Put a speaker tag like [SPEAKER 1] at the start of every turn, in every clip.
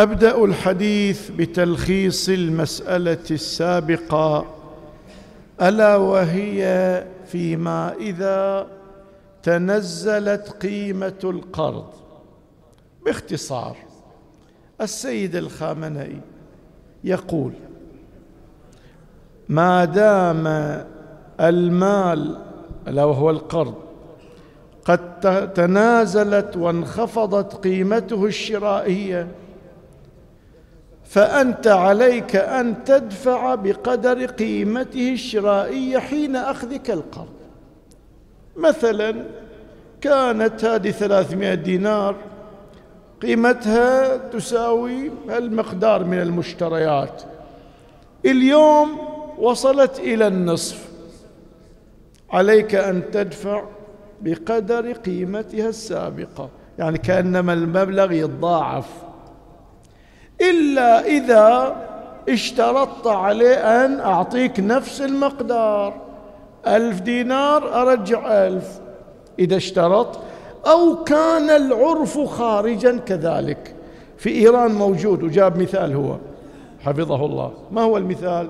[SPEAKER 1] أبدأ الحديث بتلخيص المسألة السابقة. ألا وهي فيما إذا تنزلت قيمة القرض. باختصار السيد الخامنئي يقول ما دام المال ألا وهو القرض قد تنازلت وانخفضت قيمته الشرائية فأنت عليك أن تدفع بقدر قيمته الشرائية حين أخذك القرض. مثلا كانت هذه ثلاثمائة دينار قيمتها تساوي المقدار من المشتريات. اليوم وصلت إلى النصف. عليك أن تدفع بقدر قيمتها السابقة. يعني كأنما المبلغ يتضاعف إلا إذا اشترطت عليه أن أعطيك نفس المقدار. ألف دينار أرجع ألف. إذا اشترط. أو كان العرف خارجا كذلك. في إيران موجود وجاب مثال هو. حفظه الله. ما هو المثال؟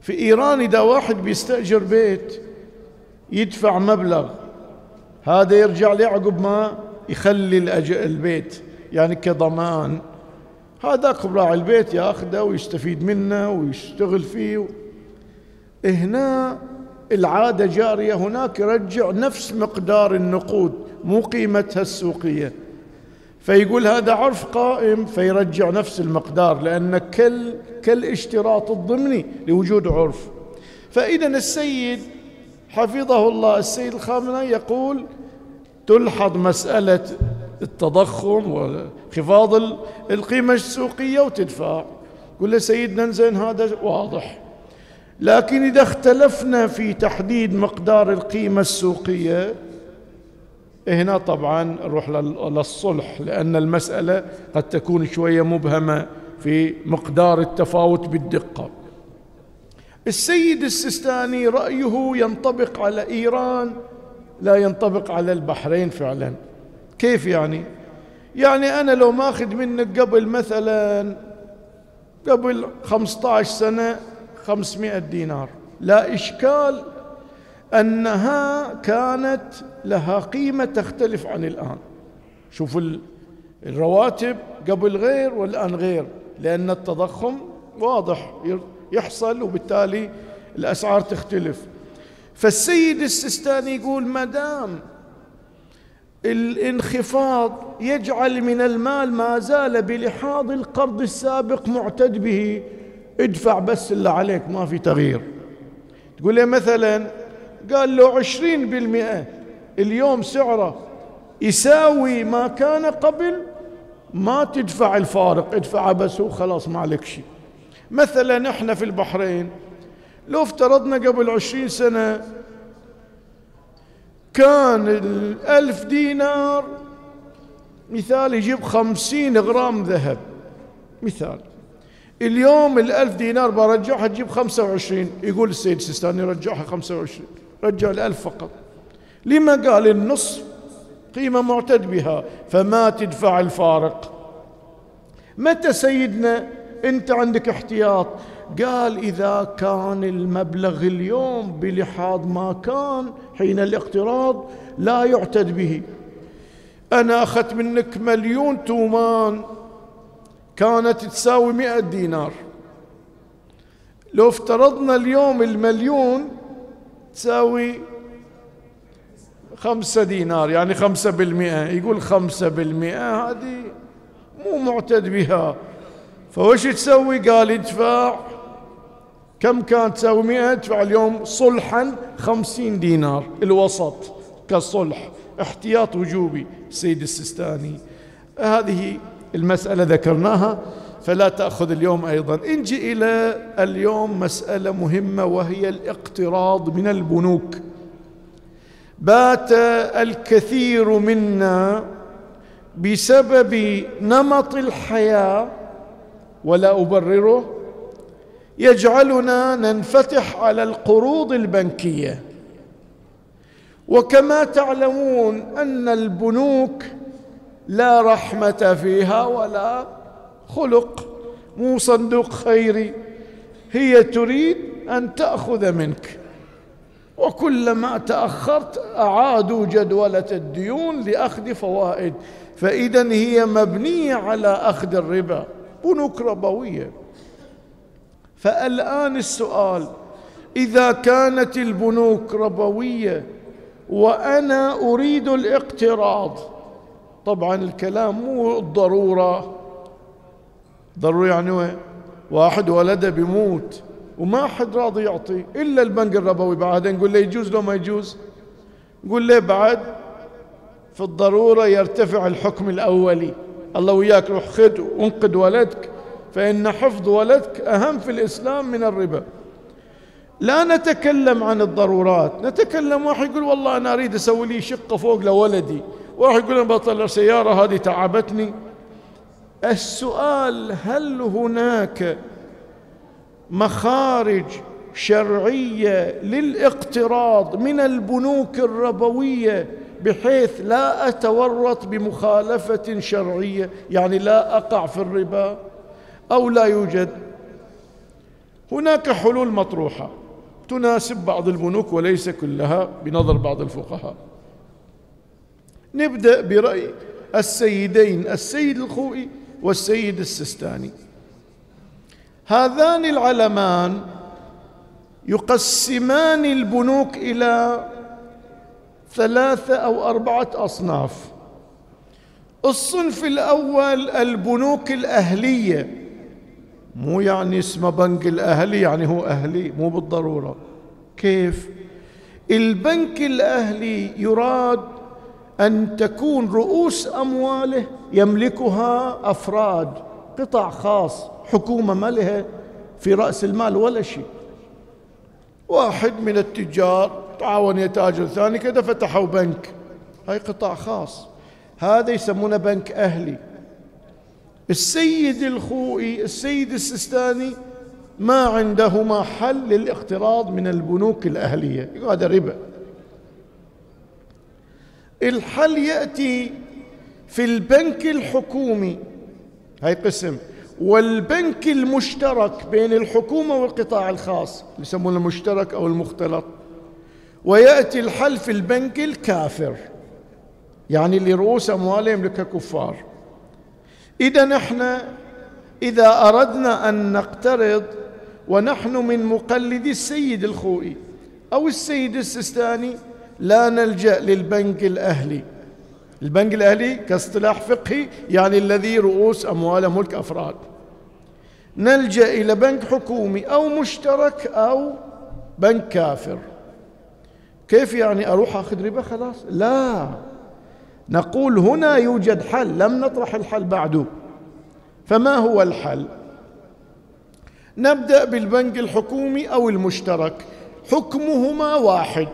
[SPEAKER 1] في إيران إذا واحد بيستأجر بيت يدفع مبلغ. هذا يرجع لي عقب ما؟ يخلي البيت. يعني كضمان. هذاك براعي البيت ياخذه ويستفيد منه ويشتغل فيه. هنا العادة جارية هناك يرجع نفس مقدار النقود مو قيمتها السوقية. فيقول هذا عرف قائم فيرجع نفس المقدار لأن كل كل اشتراط الضمني لوجود عرف. فإذا السيد حفظه الله السيد الخامنئي يقول تلحظ مسألة التضخم وانخفاض القيمة السوقية وتدفع. قل له سيدنا زين هذا واضح. لكن إذا اختلفنا في تحديد مقدار القيمة السوقية هنا طبعا نروح للصلح لأن المسألة قد تكون شوية مبهمة في مقدار التفاوت بالدقة. السيد السيستاني رأيه ينطبق على إيران لا ينطبق على البحرين فعلا. كيف يعني؟ يعني أنا لو ماخذ منك قبل مثلا قبل 15 سنة 500 دينار. لا إشكال أنها كانت لها قيمة تختلف عن الآن. شوفوا الرواتب قبل غير والآن غير لأن التضخم واضح يحصل وبالتالي الأسعار تختلف. فالسيد السيستاني يقول ما دام الانخفاض يجعل من المال ما زال بلحاظ القرض السابق معتد به. ادفع بس اللي عليك ما في تغيير. تقول له مثلا قال له عشرين بالمئة اليوم سعره يساوي ما كان قبل ما تدفع الفارق ادفعه بس وخلاص ما عليك شيء. مثلا إحنا في البحرين لو افترضنا قبل عشرين سنة كان الألف دينار. مثال يجيب خمسين غرام ذهب. مثال. اليوم الألف دينار برجعها تجيب خمسة وعشرين. يقول السيد السيستاني رجعها خمسة وعشرين. رجع الألف فقط. لما قال النصف؟ قيمة معتد بها. فما تدفع الفارق. متى سيدنا انت عندك احتياط؟ قال إذا كان المبلغ اليوم بلحاظ ما كان حين الاقتراض لا يعتد به. أنا أخذت منك مليون تومان كانت تساوي مئة دينار. لو افترضنا اليوم المليون تساوي خمسة دينار يعني خمسة بالمئة. يقول خمسة بالمئة هذه مو معتد بها. فوش تسوي؟ قال ادفع. كم كانت تساوي مئة؟ ادفع اليوم صلحا خمسين دينار. الوسط كصلح احتياط وجوبي سيد السيستاني. هذه المسألة ذكرناها فلا تأخذ اليوم أيضا. انجي إلى اليوم مسألة مهمة وهي الاقتراض من البنوك. بات الكثير منا بسبب نمط الحياة ولا أبرره يجعلنا ننفتح على القروض البنكية. وكما تعلمون أن البنوك لا رحمة فيها ولا خلق. مو صندوق خيري. هي تريد أن تأخذ منك. وكلما تأخرت أعادوا جدولة الديون لأخذ فوائد. فإذا هي مبنية على أخذ الربا. بنوك ربوية. فالآن السؤال إذا كانت البنوك ربوية وأنا أريد الاقتراض طبعا الكلام مو الضرورة ضروري يعني واحد ولده بيموت وما حد راضي يعطي إلا البنك الربوي بعدين نقول له يجوز لو ما يجوز؟ نقول له بعد. في الضرورة يرتفع الحكم الأولي. الله وياك روح خذ وانقذ ولدك. فإن حفظ ولدك أهم في الإسلام من الربا. لا نتكلم عن الضرورات. نتكلم واحد يقول والله أنا أريد أسوي لي شقة فوق لولدي. واحد يقول أنا بطلع سيارة هذه تعبتني. السؤال هل هناك مخارج شرعية للاقتراض من البنوك الربوية بحيث لا أتورط بمخالفة شرعية؟ يعني لا أقع في الربا. أو لا يوجد. هناك حلول مطروحة. تناسب بعض البنوك وليس كلها بنظر بعض الفقهاء. نبدأ برأي السيدين السيد الخوئي والسيد السستاني. هذان العلمان يقسمان البنوك إلى ثلاثة أو أربعة أصناف. الصنف الأول البنوك الأهلية. مو يعني اسمه بنك الأهلي يعني هو أهلي مو بالضرورة. كيف؟ البنك الأهلي يراد أن تكون رؤوس أمواله يملكها أفراد قطاع خاص حكومة ما لها في رأس المال ولا شيء. واحد من التجار تعاون يتاجر ثاني كذا فتحوا بنك. هاي قطاع خاص. هذا يسمونه بنك أهلي. السيد الخوئي السيد السستاني ما عندهما حل للاقتراض من البنوك الأهلية. هذا ربا. الحل يأتي في البنك الحكومي. هاي قسم. والبنك المشترك بين الحكومة والقطاع الخاص يسمونه المشترك أو المختلط. ويأتي الحل في البنك الكافر. يعني اللي رؤوس أمواله يملكها كفار. إذا نحن إذا أردنا أن نقترض ونحن من مقلدي السيد الخوئي أو السيد السستاني لا نلجأ للبنك الأهلي. البنك الأهلي كاصطلاح فقهي يعني الذي رؤوس أمواله ملك أفراد. نلجأ إلى بنك حكومي أو مشترك أو بنك كافر. كيف يعني أروح أخذ ربا؟ خلاص. لا. نقول هنا يوجد حل لم نطرح الحل بعده. فما هو الحل؟ نبدأ بالبنك الحكومي أو المشترك. حكمهما واحد.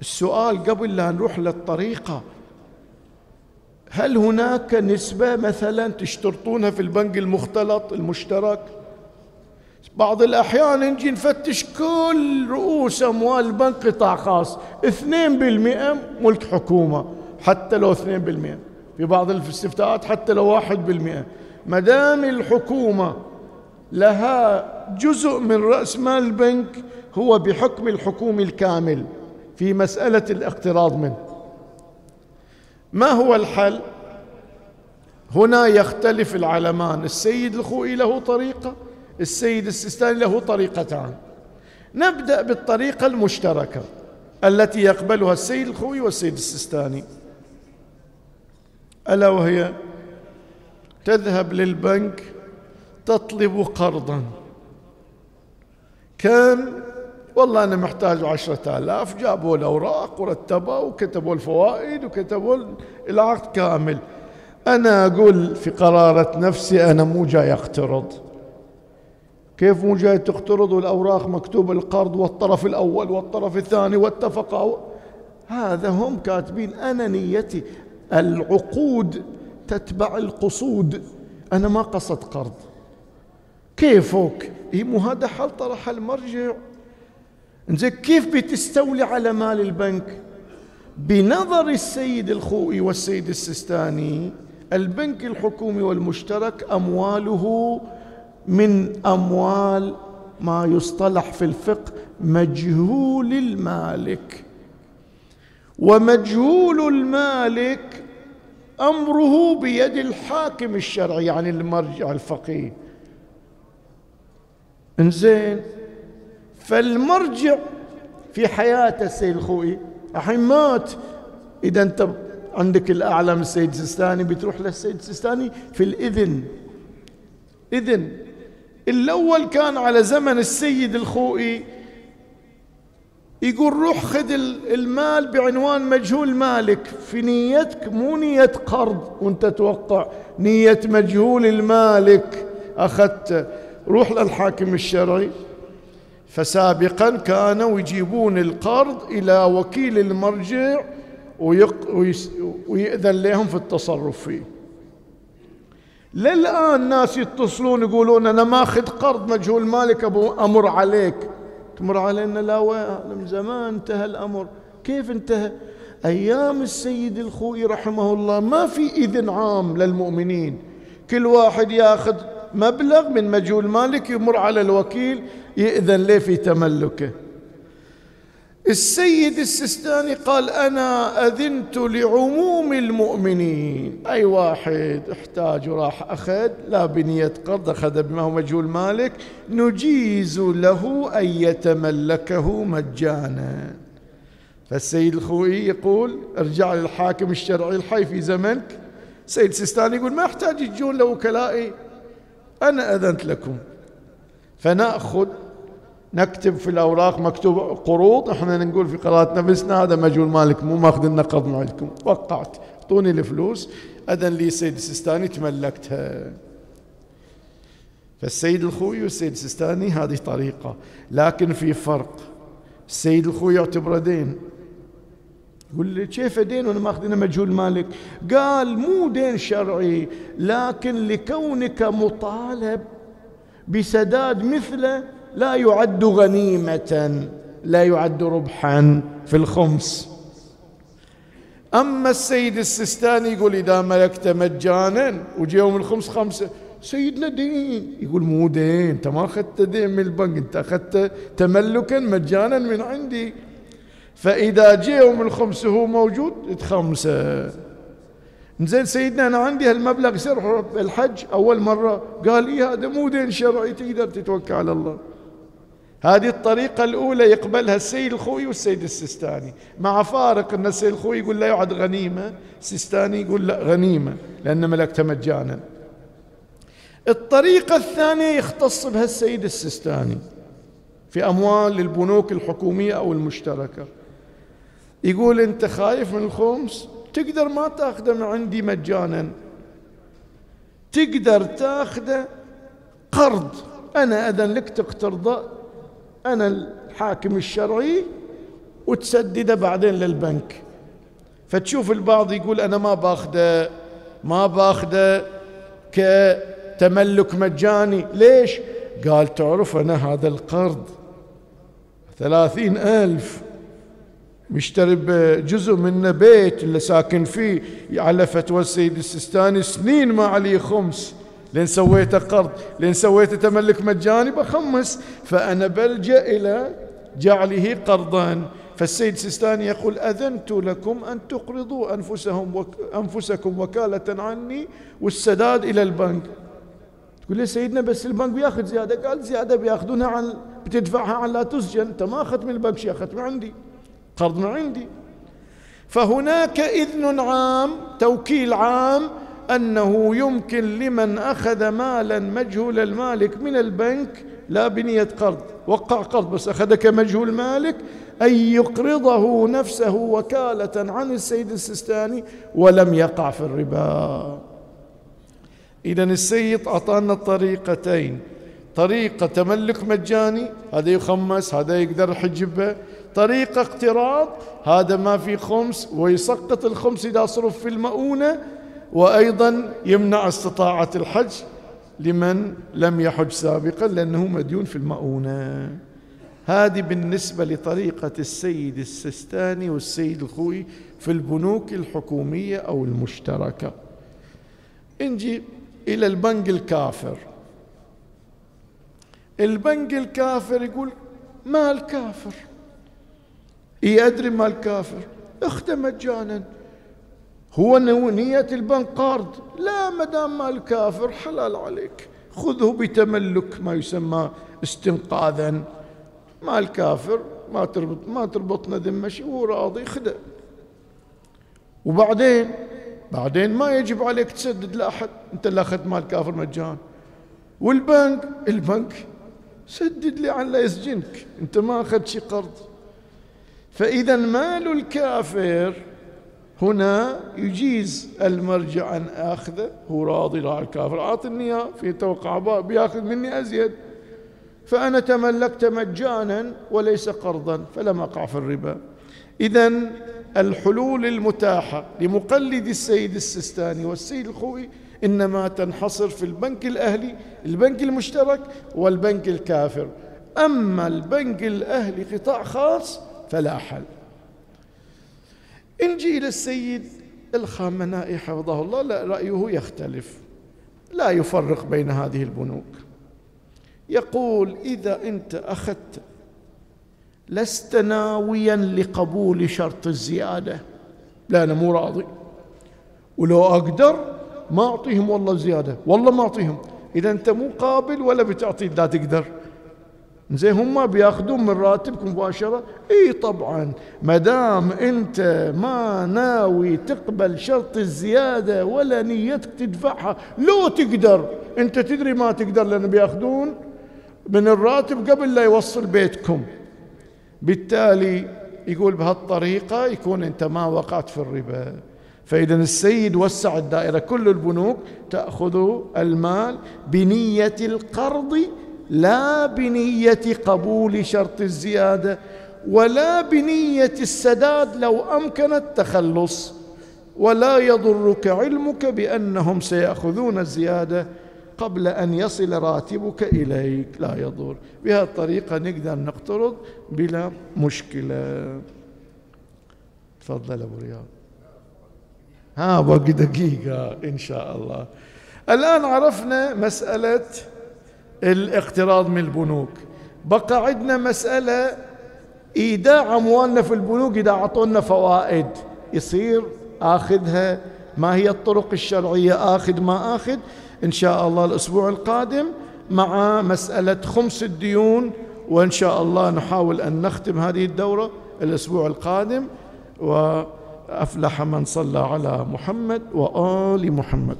[SPEAKER 1] السؤال قبل لا نروح للطريقة. هل هناك نسبة مثلا تشترطونها في البنك المختلط المشترك؟ بعض الأحيان نجي نفتش كل رؤوس أموال البنك قطاع خاص. اثنين بالمئة ملك حكومة حتى لو اثنين بالمئة. في بعض الاستفتاءات حتى لو واحد بالمئة. مدام الحكومة لها جزء من رأس مال البنك هو بحكم الحكومي الكامل في مسألة الاقتراض منه. ما هو الحل؟ هنا يختلف العلمان. السيد الخوئي له طريقة. السيد السيستاني له طريقتان. نبدأ بالطريقة المشتركة التي يقبلها السيد الخوئي والسيد السيستاني. ألا وهي تذهب للبنك تطلب قرضا. كان والله أنا محتاج عشرة آلاف جابوا الأوراق ورتبوا وكتبوا الفوائد وكتبوا العقد كامل. أنا أقول في قرارة نفسي أنا مو جاي أقترض. كيف مو جاي تقترض والأوراق مكتوب القرض والطرف الأول والطرف الثاني واتفقوا؟ هذا هم كاتبين أنا نيتي. العقود تتبع القصود. أنا ما قصد قرض. كيفك؟ إيه مو هذا حل طرح المرجع. زين كيف بتستولي على مال البنك؟ بنظر السيد الخوئي والسيد السستاني البنك الحكومي والمشترك أمواله من أموال ما يصطلح في الفقه مجهول المالك. ومجهول المالك أمره بيد الحاكم الشرعي يعني المرجع الفقيه. إنزين فالمرجع في حياته السيد الخوئي الحين مات. إذا أنت عندك الاعلى من السيد السيستاني بتروح للسيد السيستاني في الإذن. إذن. الأول كان على زمن السيد الخوئي يقول روح خذ المال بعنوان مجهول مالك في نيتك مو نية قرض. وانت توقع نية مجهول المالك. أخذت روح للحاكم الشرعي. فسابقا كانوا يجيبون القرض إلى وكيل المرجع ويأذن لهم في التصرف فيه. للآن ناس يتصلون يقولون أنا ماخذ قرض مجهول مالك أبو أمر عليك. تمر علينا لا من زمان انتهى الأمر. كيف انتهى؟ أيام السيد الخوي رحمه الله ما في إذن عام للمؤمنين. كل واحد ياخذ مبلغ من مجهول مالك يمر على الوكيل يأذن له في تملكه. السيد السستاني قال أنا أذنت لعموم المؤمنين. أي واحد احتاج وراح أخذ لا بنية قرض أخذ بما هو مجهول مالك. نجيز له أن يتملكه مجانا. فالسيد الخوئي يقول ارجع للحاكم الشرعي الحي في زمنك. سيد السستاني يقول ما يحتاج يجون لوكلائي. أنا أذنت لكم. فنأخذ نكتب في الأوراق مكتوب قروض. إحنا نقول في قراءة نفسنا هذا مجهول مالك مو ماخذ النقد من عندكم وقعت. أعطوني الفلوس. أذن لي سيد السيستاني تملكتها. فالسيد الخوي والسيد السيستاني هذه طريقة. لكن في فرق. السيد الخوي يعتبره دين. يقول لي كيف دين وأنا ماخذينه مجهول مالك؟ قال مو دين شرعي لكن لكونك مطالب بسداد مثله لا يعد غنيمة لا يعد ربحا في الخمس. أما السيد السستاني يقول إذا ملكت مجانا وجي يوم الخمس خمسة سيدنا دين. يقول مو دين أنت ما أخذت دين من البنك أنت أخذت تملكا مجانا من عندي. فإذا جي يوم الخمس وهو موجود تخمسه زين سيدنا أنا عندي هالمبلغ يصير الحج؟ أول مرة. قال إيه هذا مو دين شرعي تقدر تتوكل على الله. هذه الطريقة الأولى يقبلها السيد الخوي والسيد السيستاني. مع فارق أن السيد الخوي يقول لا يعد غنيمة السيستاني يقول لا غنيمة لأن ملكتها مجانا. الطريقة الثانية يختص بها السيد السيستاني في أموال البنوك الحكومية أو المشتركة. يقول أنت خايف من الخمس؟ تقدر ما تأخذه من عندي مجانا. تقدر تأخذه قرض. أنا أذن لك تقترضه أنا الحاكم الشرعي وتسدده بعدين للبنك. فتشوف البعض يقول أنا ما باخذه ما باخذه كتملك مجاني. ليش؟ قال تعرف أنا هذا القرض ثلاثين ألف مشتري بجزء منه بيت اللي ساكن فيه على فتوى السيد السيستاني سنين ما عليه خمس. لين سويته قرض لين سويته تملك مجاني بخمس فأنا بلجأ إلى جعله قرضا فالسيد سيستاني يقول أذنت لكم أن تقرضوا أنفسهم وك أنفسكم وكالة عني والسداد إلى البنك. تقول لي سيدنا بس البنك بياخذ زيادة؟ قال زيادة بياخذونها عن بتدفعها عن لا تسجن. أنت ما أخذت من البنك شيء أخذت من عندي. قرض من عندي. فهناك إذن عام توكيل عام أنه يمكن لمن أخذ مالا مجهول المالك من البنك لا بنية قرض وقع قرض بس أخذ كمجهول مالك أن يقرضه نفسه وكالة عن السيد السيستاني ولم يقع في الربا. إذا السيد أعطانا الطريقتين طريقة تملك مجاني هذا يخمس هذا يقدر يحجبه طريقة اقتراض هذا ما في خمس ويسقط الخمس إذا صرف في المؤونة وأيضا يمنع استطاعة الحج لمن لم يحج سابقا لأنه مديون في المؤونة. هذه بالنسبة لطريقة السيد السستاني والسيد الخوي في البنوك الحكومية أو المشتركة. نجي إلى البنك الكافر. البنك الكافر يقول مال كافر. اي أدري مال كافر؟ اخته مجانا. هو نية البنك قرض لا مدام مال كافر حلال عليك. خذه بتملك ما يسمى استنقاذا. مال كافر ما تربط ما تربطنا ذمة شيء هو راضي خذه. وبعدين؟ بعدين ما يجب عليك تسدد لأحد. أنت اللي أخذت مال كافر مجان. والبنك؟ البنك. سدد لي عن لا يسجنك. أنت ما أخذت شي قرض. فإذا مال الكافر هنا يجيز المرجع أن أخذه هو راضي لا الكافر. أعطني إياه في توقع بيأخذ مني أزيد. فأنا تملكت مجانا وليس قرضا فلم أقع في الربا. اذا الحلول المتاحة لمقلد السيد السستاني والسيد الخوي إنما تنحصر في البنك الأهلي البنك المشترك والبنك الكافر. أما البنك الأهلي قطاع خاص فلا حل. نجي إلى السيد الخامنائي حفظه الله لا رأيه يختلف. لا يفرق بين هذه البنوك. يقول إذا أنت أخذت لست ناويا لقبول شرط الزيادة. لا أنا مو راضي. ولو أقدر ما أعطيهم والله زيادة والله ما أعطيهم. إذا أنت مو قابل ولا بتعطي لا تقدر. زين هم بياخذون من راتبك مباشرة. إي طبعا ما دام أنت ما ناوي تقبل شرط الزيادة ولا نيتك تدفعها لو تقدر. أنت تدري ما تقدر لأن بياخذون من الراتب قبل لا يوصل بيتكم. بالتالي يقول بهالطريقة يكون أنت ما وقعت في الربا. فإذا السيد وسع الدائرة كل البنوك تأخذ المال بنية القرض لا بنية قبول شرط الزيادة ولا بنية السداد لو أمكن التخلص ولا يضرك علمك بأنهم سيأخذون الزيادة قبل أن يصل راتبك إليك. لا يضر. بهذه الطريقة نقدر نقترض بلا مشكلة. تفضل أبو رياض. ها باقي دقيقة إن شاء الله. الآن عرفنا مسألة الاقتراض من البنوك. بقى عندنا مسألة إيداع أموالنا في البنوك إذا أعطونا فوائد يصير آخذها. ما هي الطرق الشرعية؟ آخذ ما آخذ. إن شاء الله الأسبوع القادم مع مسألة خمس الديون وإن شاء الله نحاول أن نختم هذه الدورة الأسبوع القادم. و أفلح من صلى على محمد وآل محمد.